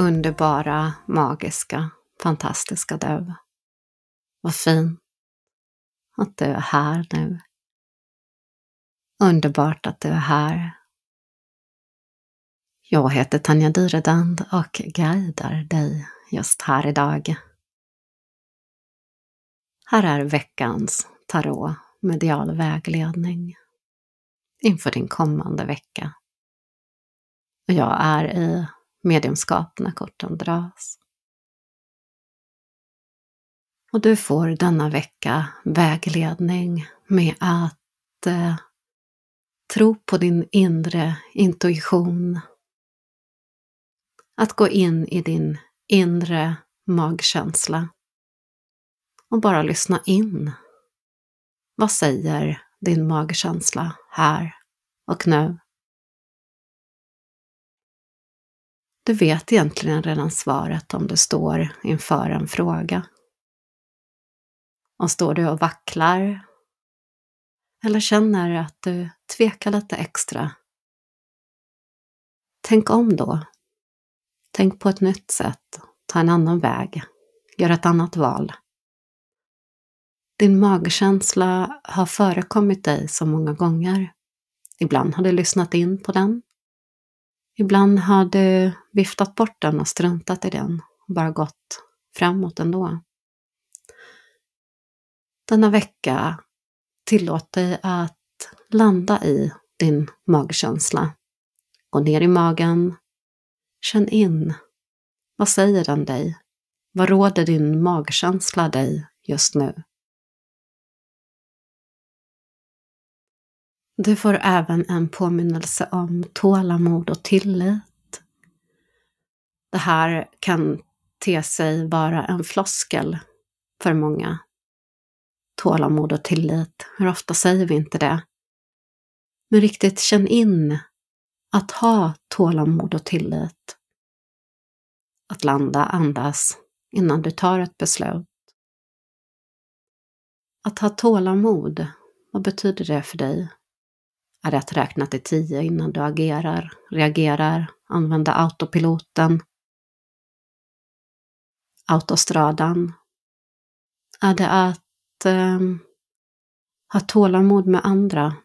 underbara, magiska, fantastiska du. Vad fint att du är här nu. Underbart att du är här. Jag heter Tanja Dyredand och guidar dig just här idag. Här är veckans tarot medial vägledning inför din kommande vecka. Och jag är i mediumskap när korten dras. Och du får denna vecka vägledning med att eh, tro på din inre intuition. Att gå in i din inre magkänsla och bara lyssna in. Vad säger din magkänsla här och nu? Du vet egentligen redan svaret om du står inför en fråga. Och står du och vacklar eller känner att du tvekar lite extra. Tänk om då. Tänk på ett nytt sätt. Ta en annan väg. Gör ett annat val. Din magkänsla har förekommit dig så många gånger. Ibland har du lyssnat in på den. Ibland har du viftat bort den och struntat i den och bara gått framåt ändå. Denna vecka tillåt dig att landa i din magkänsla. Gå ner i magen. Känn in. Vad säger den dig? Vad råder din magkänsla dig just nu? Du får även en påminnelse om tålamod och tillit. Det här kan te sig vara en floskel för många. Tålamod och tillit, hur ofta säger vi inte det? Men riktigt känn in att ha tålamod och tillit. Att landa, andas innan du tar ett beslut. Att ha tålamod, vad betyder det för dig? Är det att räkna till tio innan du agerar, reagerar, använda autopiloten, autostradan? Är det att eh, ha tålamod med andra?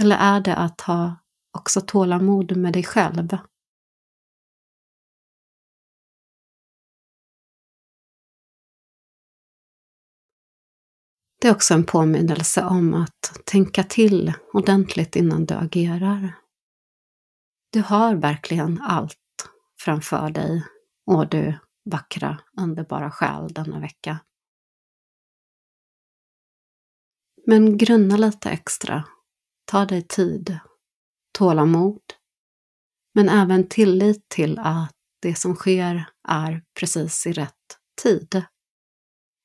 Eller är det att ha också tålamod med dig själv? Det är också en påminnelse om att tänka till ordentligt innan du agerar. Du har verkligen allt framför dig och du vackra, underbara själ denna vecka. Men grunna lite extra. Ta dig tid, tålamod, men även tillit till att det som sker är precis i rätt tid.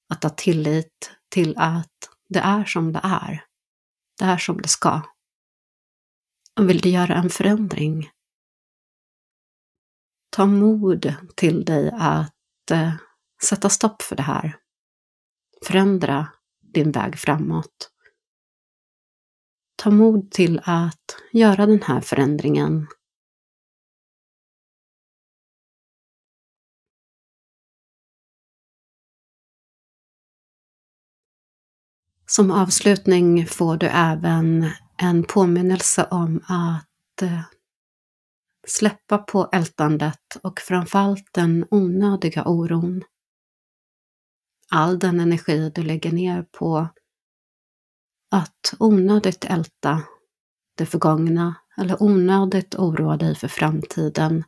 Att ha tillit till att det är som det är. Det är som det ska. Och vill du göra en förändring? Ta mod till dig att eh, sätta stopp för det här. Förändra din väg framåt. Ta mod till att göra den här förändringen Som avslutning får du även en påminnelse om att eh, släppa på ältandet och framförallt den onödiga oron. All den energi du lägger ner på att onödigt älta det förgångna eller onödigt oroa dig för framtiden.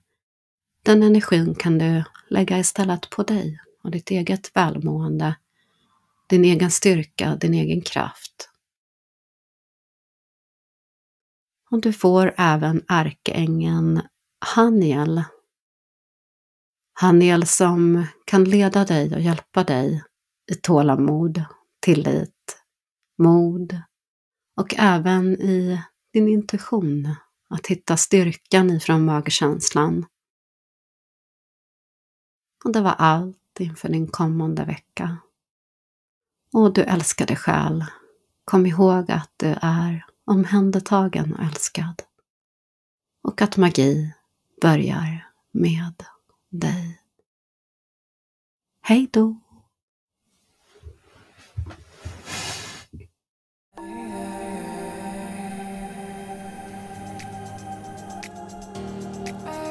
Den energin kan du lägga istället på dig och ditt eget välmående din egen styrka, din egen kraft. Och du får även ärkeängeln Haniel. Haniel som kan leda dig och hjälpa dig i tålamod, tillit, mod och även i din intuition, att hitta styrkan ifrån magkänslan. Och det var allt inför din kommande vecka. Och du älskade själ, kom ihåg att du är omhändertagen och älskad. Och att magi börjar med dig. Hej då! Bye.